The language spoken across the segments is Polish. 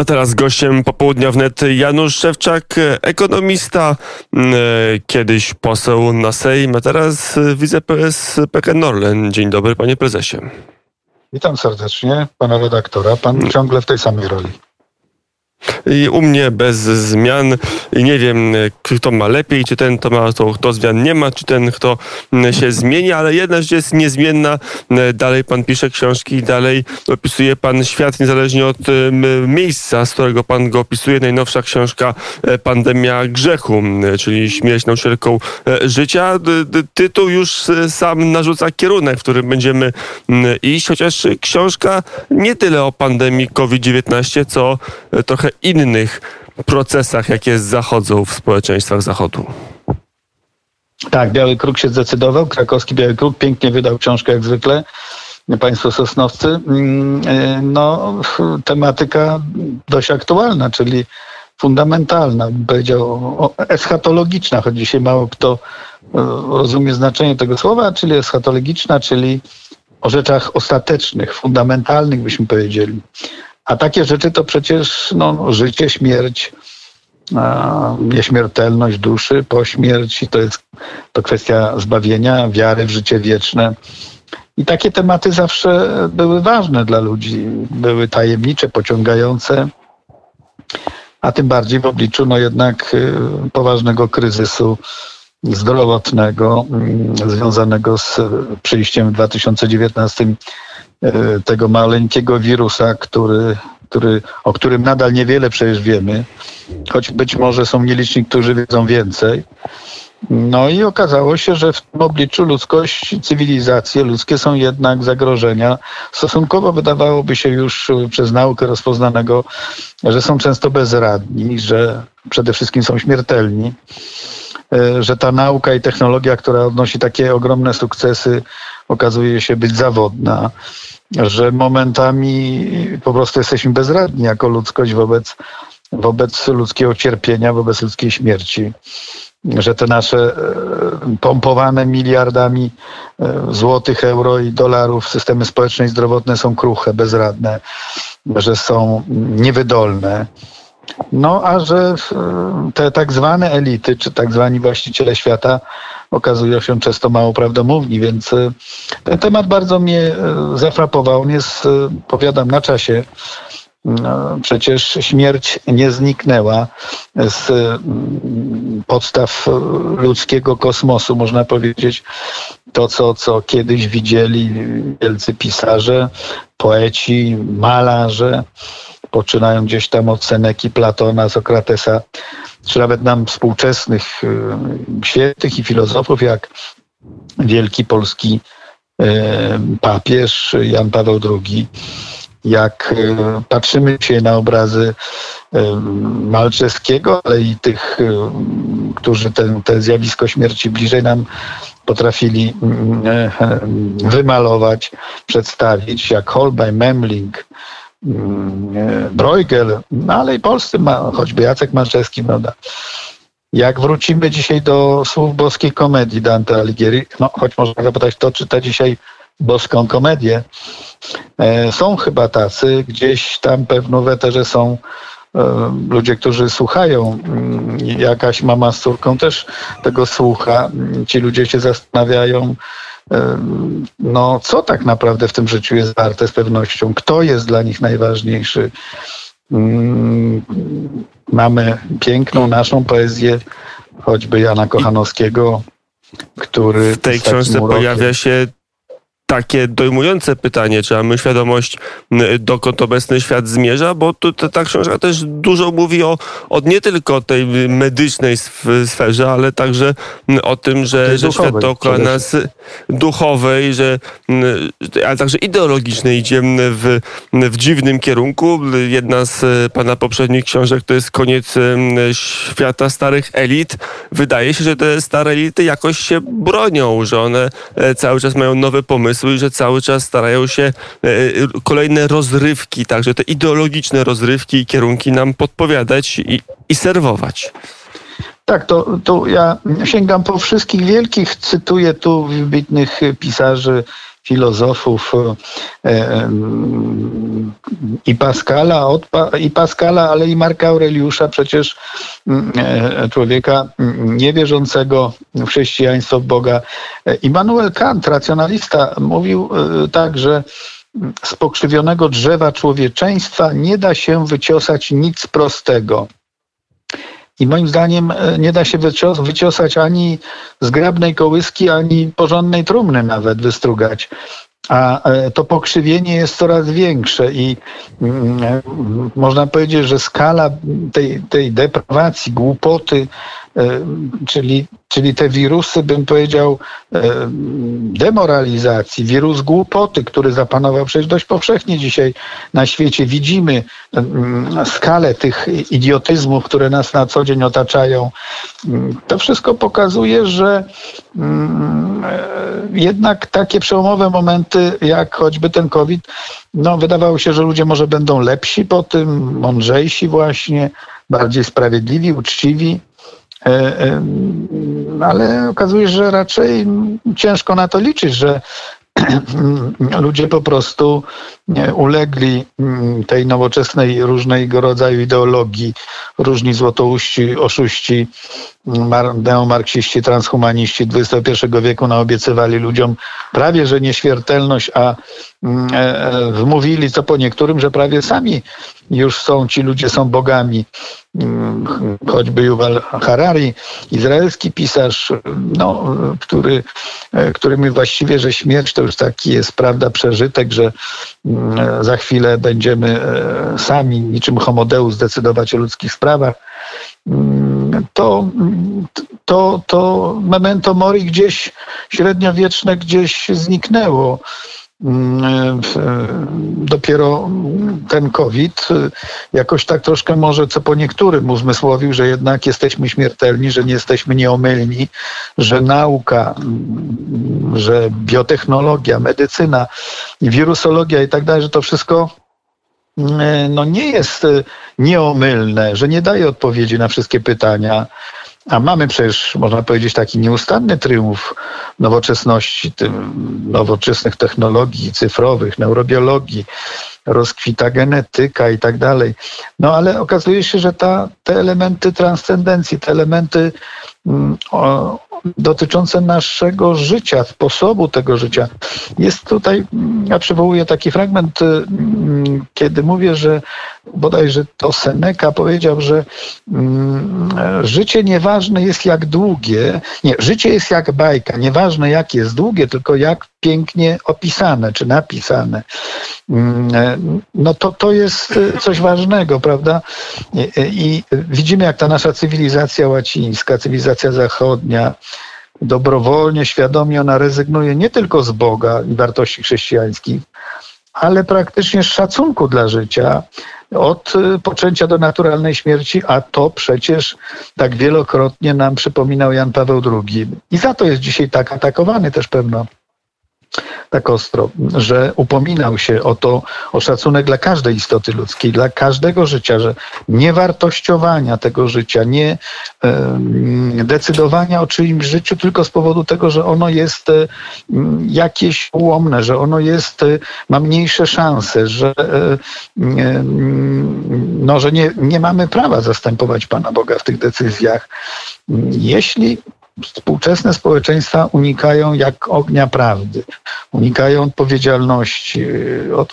A teraz gościem popołudnia wnet Janusz Szewczak, ekonomista, mm, kiedyś poseł na Sejm, a teraz wiceprezes PKN Orlen. Dzień dobry, panie prezesie. Witam serdecznie pana redaktora. Pan ciągle w tej samej roli. I u mnie bez zmian. I nie wiem, kto ma lepiej, czy ten, kto ma, to, kto zmian nie ma, czy ten, kto się zmieni, ale jedna rzecz jest niezmienna. Dalej pan pisze książki, dalej opisuje pan świat niezależnie od miejsca, z którego pan go opisuje. Najnowsza książka e, Pandemia grzechu, czyli śmierć nauczycielką e, życia. Tytuł już e, sam narzuca kierunek, w którym będziemy iść, chociaż książka nie tyle o pandemii COVID-19, co trochę innych procesach, jakie zachodzą w społeczeństwach Zachodu. Tak, Biały Kruk się zdecydował. Krakowski Biały Kruk pięknie wydał książkę jak zwykle. Państwo Sosnowcy. Mm, e, no, tematyka dość aktualna, czyli fundamentalna, bym powiedział, eschatologiczna, choć dzisiaj mało kto e, rozumie znaczenie tego słowa, czyli eschatologiczna, czyli o rzeczach ostatecznych, fundamentalnych, byśmy powiedzieli. A takie rzeczy to przecież no, życie, śmierć, nieśmiertelność duszy po śmierci, to jest to kwestia zbawienia, wiary w życie wieczne. I takie tematy zawsze były ważne dla ludzi, były tajemnicze, pociągające, a tym bardziej w obliczu no jednak y, poważnego kryzysu zdrowotnego mm, związanego z przyjściem w 2019 e, tego maleńkiego wirusa, który, który, o którym nadal niewiele przecież wiemy, choć być może są nieliczni, którzy wiedzą więcej. No i okazało się, że w tym obliczu ludzkość, cywilizacje ludzkie są jednak zagrożenia. Stosunkowo wydawałoby się już przez naukę rozpoznanego, że są często bezradni, że przede wszystkim są śmiertelni. E, że ta nauka i technologia, która odnosi takie ogromne sukcesy, okazuje się być zawodna, że momentami po prostu jesteśmy bezradni jako ludzkość wobec, wobec ludzkiego cierpienia, wobec ludzkiej śmierci. Że te nasze e, pompowane miliardami e, złotych, euro i dolarów systemy społeczne i zdrowotne są kruche, bezradne, że są niewydolne, no a że te tak zwane elity, czy tak zwani właściciele świata okazują się często mało prawdomówni, więc e, ten temat bardzo mnie e, zafrapował. On jest, e, powiadam, na czasie. No, przecież śmierć nie zniknęła z mm, podstaw ludzkiego kosmosu, można powiedzieć. To, co, co kiedyś widzieli wielcy pisarze, poeci, malarze, poczynają gdzieś tam od Seneki, Platona, Sokratesa, czy nawet nam współczesnych y, świętych i filozofów, jak wielki polski y, papież Jan Paweł II, jak y, patrzymy się na obrazy Malczewskiego, ale i tych, którzy ten, te zjawisko śmierci bliżej nam potrafili wymalować, przedstawić, jak Holbein, Memling, Bruegel, no ale i polscy, ma, choćby Jacek Malczewski, prawda. Jak wrócimy dzisiaj do słów boskiej komedii Dante Alighieri, no choć można zapytać, kto czyta dzisiaj boską komedię, e, są chyba tacy, gdzieś tam pewno w eterze są e, ludzie, którzy słuchają, mm, jakaś mama z córką też tego słucha, ci ludzie się zastanawiają, no, co tak naprawdę w tym życiu jest warte z pewnością, kto jest dla nich najważniejszy. Mm, mamy piękną naszą poezję, choćby Jana Kochanowskiego, który. W tej książce pojawia się takie dojmujące pytanie, czy mamy świadomość, dokąd obecny świat zmierza, bo tu, ta książka też dużo mówi o, o nie tylko tej medycznej sferze, ale także o tym, że, że świat dookoła nas duchowej, że, ale także ideologicznej idzie w, w dziwnym kierunku. Jedna z pana poprzednich książek to jest koniec świata starych elit. Wydaje się, że te stare elity jakoś się bronią, że one e, cały czas mają nowe pomysły, pomysły, że cały czas starają się e, kolejne rozrywki, także te ideologiczne rozrywki i kierunki nam podpowiadać i, i serwować. Tak, to, to ja sięgam po wszystkich wielkich, cytuję tu wybitnych pisarzy filozofów e, i Pascala, i Pascala, ale i Marka Aureliusza, przecież mm, e, człowieka niewierzącego w chrześcijaństwo, w Boga. Immanuel Kant, racjonalista, mówił tak, że z pokrzywionego drzewa człowieczeństwa nie da się wyciosać nic prostego. I moim zdaniem e, nie da się wyciosać ani zgrabnej kołyski, ani porządnej trumny nawet wystrugać. A e, to pokrzywienie jest coraz większe i mm, e, można powiedzieć, że skala tej, tej deprawacji, głupoty, czyli czyli te wirusy, bym powiedział, e, demoralizacji, wirus głupoty, który zapanował przecież dość powszechnie dzisiaj na świecie. Widzimy mm, skalę tych idiotyzmów, które nas na co dzień otaczają. Mm, to wszystko pokazuje, że mm, e, jednak takie przełomowe momenty, jak choćby ten COVID, no wydawało się, że ludzie może będą lepsi po tym, mądrzejsi właśnie, bardziej sprawiedliwi, uczciwi. E, ale okazuje się, że raczej ciężko na to liczyć, że ludzie po prostu ulegli mm, tej nowoczesnej różnego rodzaju ideologii, różni złotouści, oszuści, neomarksiści, transhumaniści XXI wieku naobiecywali ludziom prawie, że nieśmiertelność, a mm, e, e, wmówili co po niektórym, że prawie sami już są, ci ludzie są bogami. Mm, choćby Yuval Harari, izraelski pisarz, no, który, e, który mi właściwie, że śmierć to już taki jest, prawda, przeżytek, że mm, za chwilę będziemy sami, niczym homodeus, decydować o ludzkich sprawach to, to, to memento mori gdzieś średniowieczne gdzieś zniknęło. Dopiero ten COVID jakoś tak troszkę może co po niektórym uzmysłowił, że jednak jesteśmy śmiertelni, że nie jesteśmy nieomylni, że nauka, że biotechnologia, medycyna, wirusologia i tak dalej, że to wszystko E, no nie jest e, nieomylne, że nie daje odpowiedzi na wszystkie pytania. A mamy przecież, można powiedzieć, taki nieustanny triumf nowoczesności, nowoczesnych technologii cyfrowych, neurobiologii, rozkwita genetyka i tak dalej. No ale okazuje się, że ta, te elementy transcendencji, te elementy mm, o, dotyczące naszego życia, sposobu tego życia. Jest tutaj, ja przywołuję taki fragment, y, kiedy mówię, że bodajże to Seneca powiedział, że mm, życie nieważne jest jak długie, nie, życie jest jak bajka, nieważne jak jest długie, tylko jak pięknie opisane czy napisane. Mm, no to, to jest y, coś ważnego, prawda? I, I widzimy, jak ta nasza cywilizacja łacińska, cywilizacja zachodnia, dobrowolnie, świadomie ona rezygnuje nie tylko z Boga i wartości chrześcijańskich, ale praktycznie z szacunku dla życia, od y, poczęcia do naturalnej śmierci, a to przecież tak wielokrotnie nam przypominał Jan Paweł II. I za to jest dzisiaj tak atakowany też pewno tak ostro, że upominał się o to, o szacunek dla każdej istoty ludzkiej, dla każdego życia, że nie wartościowania tego życia, nie decydowania o czyimś życiu tylko z powodu tego, że ono jest jakieś ułomne, że ono jest, e, ma mniejsze szanse, że, e, no, że nie, nie mamy prawa zastępować Pana Boga w tych decyzjach. Jeśli Współczesne społeczeństwa unikają jak ognia prawdy, unikają odpowiedzialności,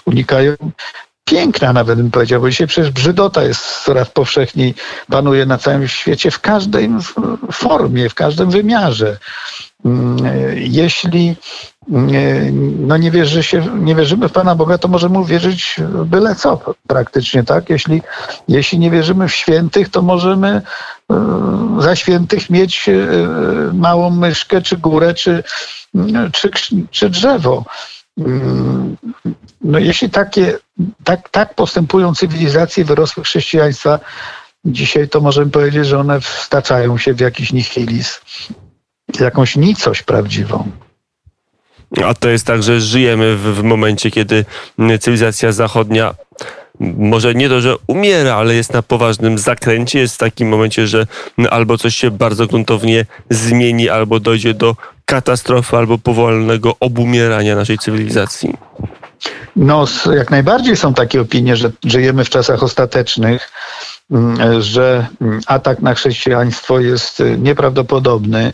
unikają piękna nawet bym powiedział, bo dzisiaj przecież brzydota jest coraz powszechniej, panuje na całym świecie w każdej formie, w każdym wymiarze. Mm, jeśli mm, no nie, wierzy się, nie wierzymy w Pana Boga, to możemy uwierzyć byle co praktycznie, tak? Jeśli, jeśli nie wierzymy w świętych, to możemy e, za świętych mieć e, małą myszkę, czy górę, czy, czy, czy drzewo. No jeśli takie, tak, tak postępują cywilizacje wyrosłych chrześcijaństwa, dzisiaj to możemy powiedzieć, że one wstaczają się w jakiś nihilizm, jakąś nicość prawdziwą. A to jest tak, że żyjemy w, w momencie, kiedy cywilizacja zachodnia może nie to, że umiera, ale jest na poważnym zakręcie, jest w takim momencie, że albo coś się bardzo gruntownie zmieni, albo dojdzie do katastrofy albo powolnego obumierania naszej cywilizacji? No, jak najbardziej są takie opinie, że żyjemy w czasach ostatecznych, mm, że mm, atak na chrześcijaństwo jest y, nieprawdopodobny.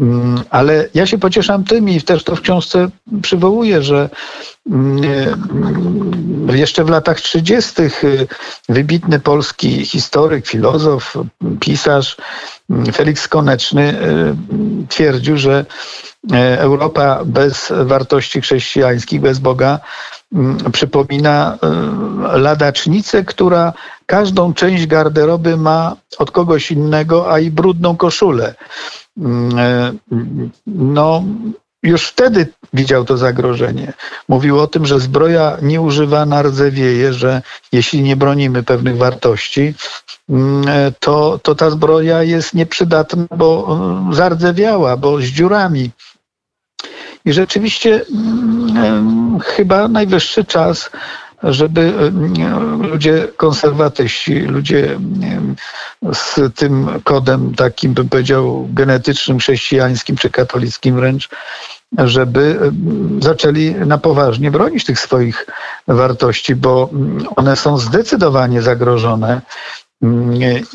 Mm, ale ja się pocieszam tym i też to w książce przywołuję, że jeszcze w latach 30. Y, wybitny polski historyk, filozof, pisarz Felix Koneczny twierdził, że Europa bez wartości chrześcijańskich, bez Boga Mm, przypomina y, ladacznicę, która każdą część garderoby ma od kogoś innego, a i brudną koszulę. Mm, y, no, już wtedy widział to zagrożenie. Mówił o tym, że zbroja nieużywana rdzewieje, że jeśli nie bronimy pewnych wartości, mm, to, to ta zbroja jest nieprzydatna, bo zardzewiała, bo z dziurami. I rzeczywiście mm, chyba najwyższy czas, żeby ludzie konserwatyści, ludzie z tym kodem takim, bym powiedział, genetycznym, chrześcijańskim czy katolickim wręcz, żeby zaczęli na poważnie bronić tych swoich wartości, bo one są zdecydowanie zagrożone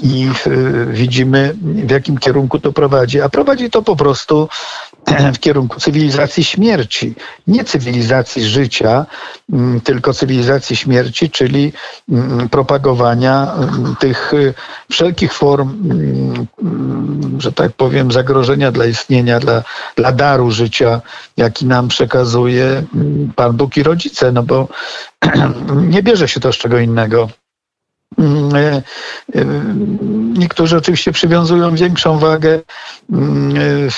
i y, widzimy, w jakim kierunku to prowadzi. A prowadzi to po prostu w kierunku cywilizacji śmierci. Nie cywilizacji życia, mm, tylko cywilizacji śmierci, czyli mm, propagowania mm, tych y, wszelkich form, że tak powiem, zagrożenia dla istnienia, dla, dla daru życia, jaki nam przekazuje Pan Bóg i rodzice, no bo nie bierze się to z czego innego. Mm, e, e, niektórzy oczywiście przywiązują większą wagę mm,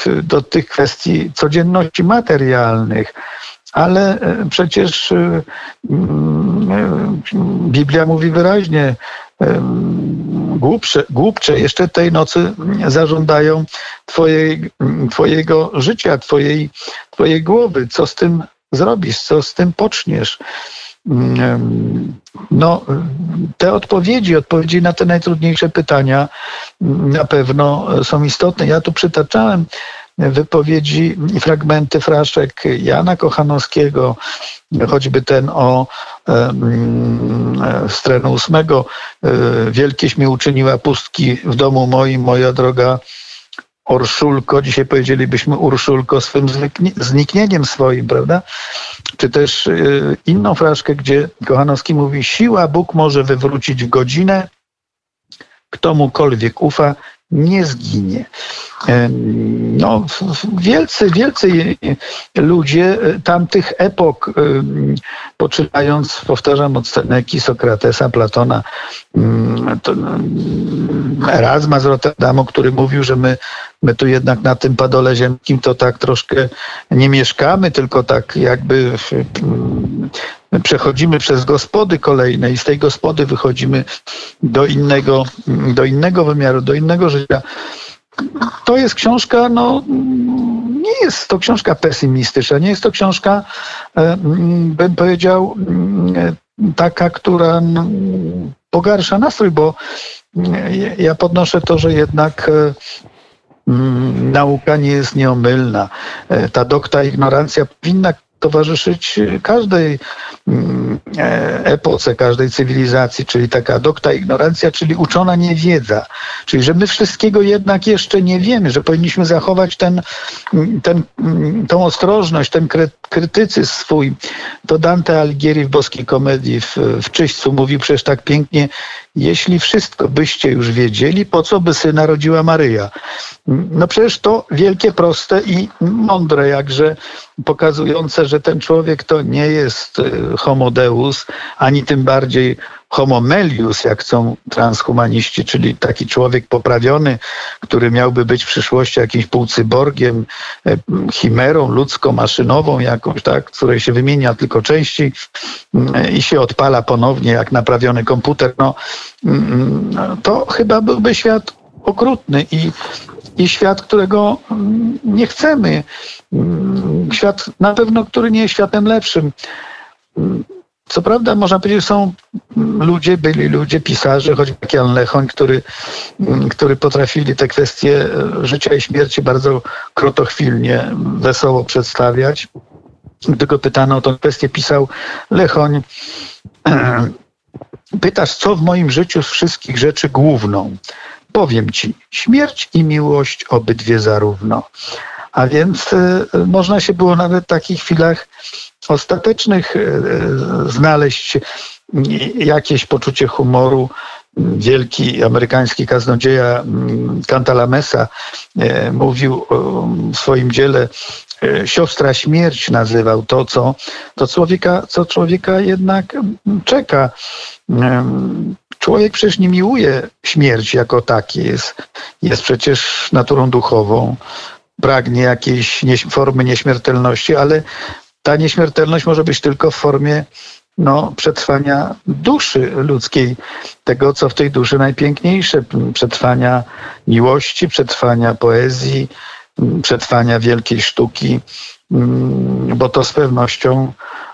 e, do tych kwestii codzienności materialnych, ale przecież mm, Biblia mówi wyraźnie, głupcze, głupcze jeszcze tej nocy zażądają twojej, Twojego życia, twojej, twojej głowy. Co z tym zrobisz, co z tym poczniesz? No, te odpowiedzi, odpowiedzi na te najtrudniejsze pytania na pewno są istotne. Ja tu przytaczałem wypowiedzi i fragmenty fraszek Jana Kochanowskiego, choćby ten o strony ósmego. Wielkieś mi uczyniła pustki w domu moim, moja droga Orszulko, dzisiaj powiedzielibyśmy Urszulko, swym zniknieniem swoim, prawda? Czy też y, inną fraszkę, gdzie Kochanowski mówi, siła Bóg może wywrócić w godzinę, kto mukolwiek ufa, nie zginie. No, wielcy, wielcy ludzie tamtych epok, poczynając, powtarzam, od Seneki, Sokratesa, Platona, to, Erasma z Rotterdamu, który mówił, że my, my tu jednak na tym padole ziemskim to tak troszkę nie mieszkamy, tylko tak jakby przechodzimy przez gospody kolejne i z tej gospody wychodzimy do innego, do innego wymiaru, do innego życia. To jest książka, no nie jest to książka pesymistyczna, nie jest to książka, e, bym powiedział, taka, która no, pogarsza nastrój, bo ja podnoszę to, że jednak e, nauka nie jest nieomylna. E, ta dokta ignorancja powinna towarzyszyć każdej mm, e, epoce, każdej cywilizacji, czyli taka dokta ignorancja, czyli uczona niewiedza. Czyli, że my wszystkiego jednak jeszcze nie wiemy, że powinniśmy zachować ten, ten, tą ostrożność, ten krytycyzm swój. To Dante Alighieri w Boskiej Komedii w, w Czyśćcu mówił przecież tak pięknie, jeśli wszystko byście już wiedzieli, po co by syna rodziła Maryja? No przecież to wielkie, proste i mądre, jakże pokazujące, że ten człowiek to nie jest y, homo deus, ani tym bardziej homo melius, jak chcą transhumaniści, czyli taki człowiek poprawiony, który miałby być w przyszłości jakimś półcyborgiem, y, chimerą ludzką, maszynową jakąś, tak, której się wymienia tylko części y, i się odpala ponownie jak naprawiony komputer. No, to chyba byłby świat okrutny i i świat, którego mm, nie chcemy. Mm, świat na pewno, który nie jest światem lepszym. Co prawda, można powiedzieć, są ludzie, byli ludzie, pisarze, choćby Jan Lechoń, który, który potrafili te kwestie życia i śmierci bardzo krotochwilnie, wesoło przedstawiać. Gdy go pytano o tę kwestię, pisał Lechoń. Pytasz, co w moim życiu z wszystkich rzeczy główną? Powiem ci, śmierć i miłość obydwie zarówno. A więc y, można się było nawet w takich chwilach ostatecznych y, znaleźć jakieś poczucie humoru. Wielki amerykański kaznodzieja mm, Cantalamessa y, mówił w swoim dziele siostra śmierć nazywał to, co, to człowieka, co człowieka jednak czeka. Człowiek przecież nie miłuje śmierci jako takiej. Jest, jest przecież naturą duchową pragnie jakiejś formy nieśmiertelności, ale ta nieśmiertelność może być tylko w formie no, przetrwania duszy ludzkiej, tego, co w tej duszy najpiękniejsze, przetrwania miłości, przetrwania poezji, przetrwania wielkiej sztuki, mm, bo to z pewnością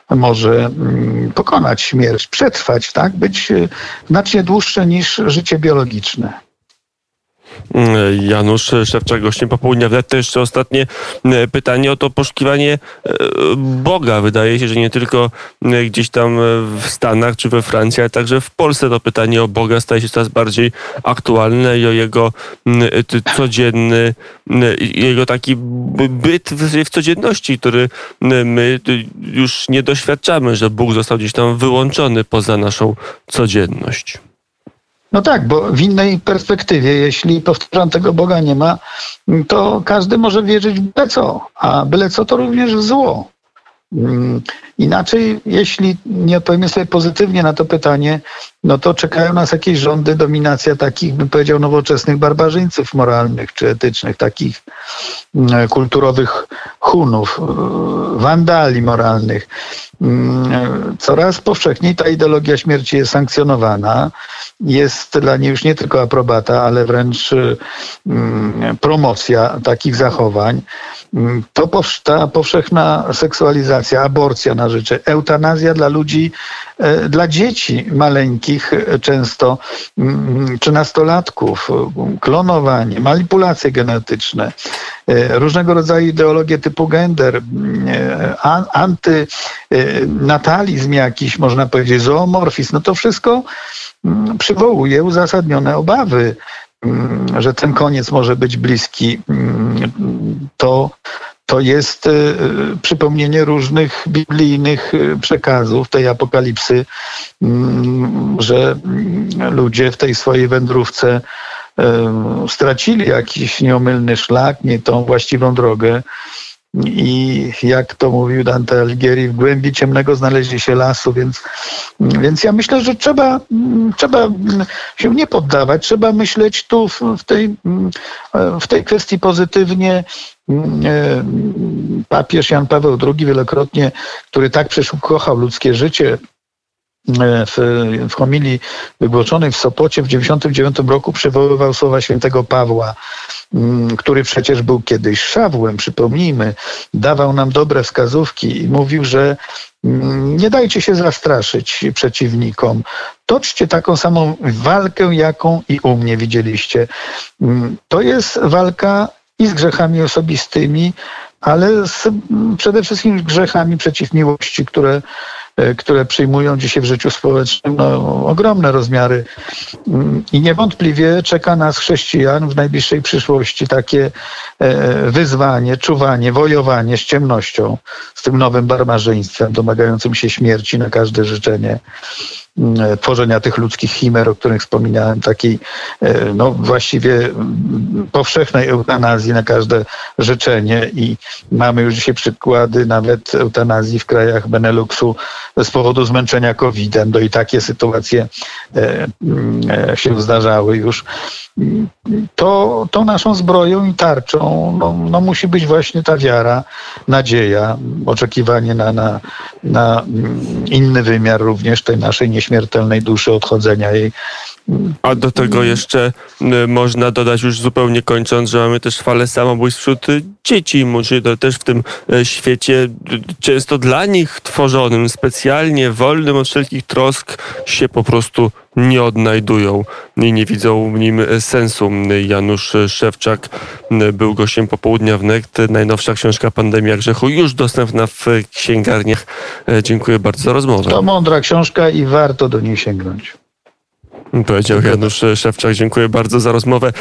może mm, pokonać śmierć, przetrwać, tak, być znacznie dłuższe niż życie biologiczne. Janusz Szewczak, gościem popołudnia wnet. To jeszcze ostatnie e, pytanie o to poszukiwanie e, Boga. Wydaje się, że nie tylko e, gdzieś tam w Stanach czy we Francji, ale także w Polsce to pytanie o Boga staje się coraz bardziej aktualne i o jego codzienny, jego taki byt w codzienności, który my już nie doświadczamy, że Bóg został gdzieś tam wyłączony poza naszą codzienność. No tak, bo w innej perspektywie, jeśli powtarzam tego Boga nie ma, to każdy może wierzyć w byle co, a byle co to również w zło. Mm, inaczej, jeśli nie odpowiemy sobie pozytywnie na to pytanie, no to czekają nas jakieś rządy, dominacja takich, bym powiedział, nowoczesnych barbarzyńców moralnych czy etycznych, takich mm, kulturowych hunów, wandali moralnych. Mm, coraz powszechniej ta ideologia śmierci jest sankcjonowana. Jest dla niej już nie tylko aprobata, ale wręcz promocja takich zachowań. To ta powszechna seksualizacja, aborcja na życzę, eutanazja dla ludzi, e, dla dzieci maleńkich e, często, mm, czy nastolatków, klonowanie, manipulacje genetyczne, e, różnego rodzaju ideologie typu gender, mm, antynatalizm jakiś, można powiedzieć, zoomorfizm, no to wszystko mm, przywołuje uzasadnione obawy że ten koniec może być bliski, to to jest y, y, przypomnienie różnych biblijnych y, przekazów tej apokalipsy, mm, że ludzie w tej swojej wędrówce stracili jakiś nieomylny szlak, nie tą właściwą drogę. I jak to mówił Dante Alighieri, w głębi ciemnego znaleźli się lasu, więc, więc ja myślę, że trzeba, trzeba się nie poddawać, trzeba myśleć tu w, w tej, w tej kwestii pozytywnie, papież Jan Paweł II wielokrotnie, który tak kochał ludzkie życie, w, w homilii wygłoszonej w Sopocie w 1999 roku przywoływał słowa świętego Pawła, mm, który przecież był kiedyś szawłem, przypomnijmy, dawał nam dobre wskazówki i mówił, że mm, nie dajcie się zastraszyć przeciwnikom. Toczcie taką samą walkę, jaką i u mnie widzieliście. Mm, to jest walka i z grzechami osobistymi, ale z, przede wszystkim z grzechami przeciw miłości, które, e, które przyjmują dzisiaj w życiu społecznym no, ogromne rozmiary. I niewątpliwie czeka nas chrześcijan w najbliższej przyszłości takie e, wyzwanie, czuwanie, wojowanie z ciemnością, z tym nowym barbarzyństwem domagającym się śmierci na każde życzenie. E, tworzenia tych ludzkich chimer, o których wspominałem, takiej e, no właściwie powszechnej eutanazji na każde życzenie i mamy już dzisiaj przykłady nawet eutanazji w krajach Beneluxu z powodu zmęczenia COVID-em. Do i takie sytuacje e, się zdarzały już to, to naszą zbroją i tarczą no, no musi być właśnie ta wiara, nadzieja, oczekiwanie na, na, na inny wymiar również tej naszej nieśmiertelnej duszy, odchodzenia jej. A do tego jeszcze y, można dodać już zupełnie kończąc, że mamy też falę samobójstw wśród dzieci, może to też w tym y, świecie y, często dla nich tworzonym, specjalnie wolnym od wszelkich trosk się po prostu nie odnajdują i nie widzą w nim sensu. Janusz Szewczak był gościem popołudnia w NECT. Najnowsza książka Pandemia Grzechu już dostępna w księgarniach. Dziękuję bardzo za rozmowę. To mądra książka i warto do niej sięgnąć. Powiedział Janusz Szewczak. Dziękuję bardzo za rozmowę.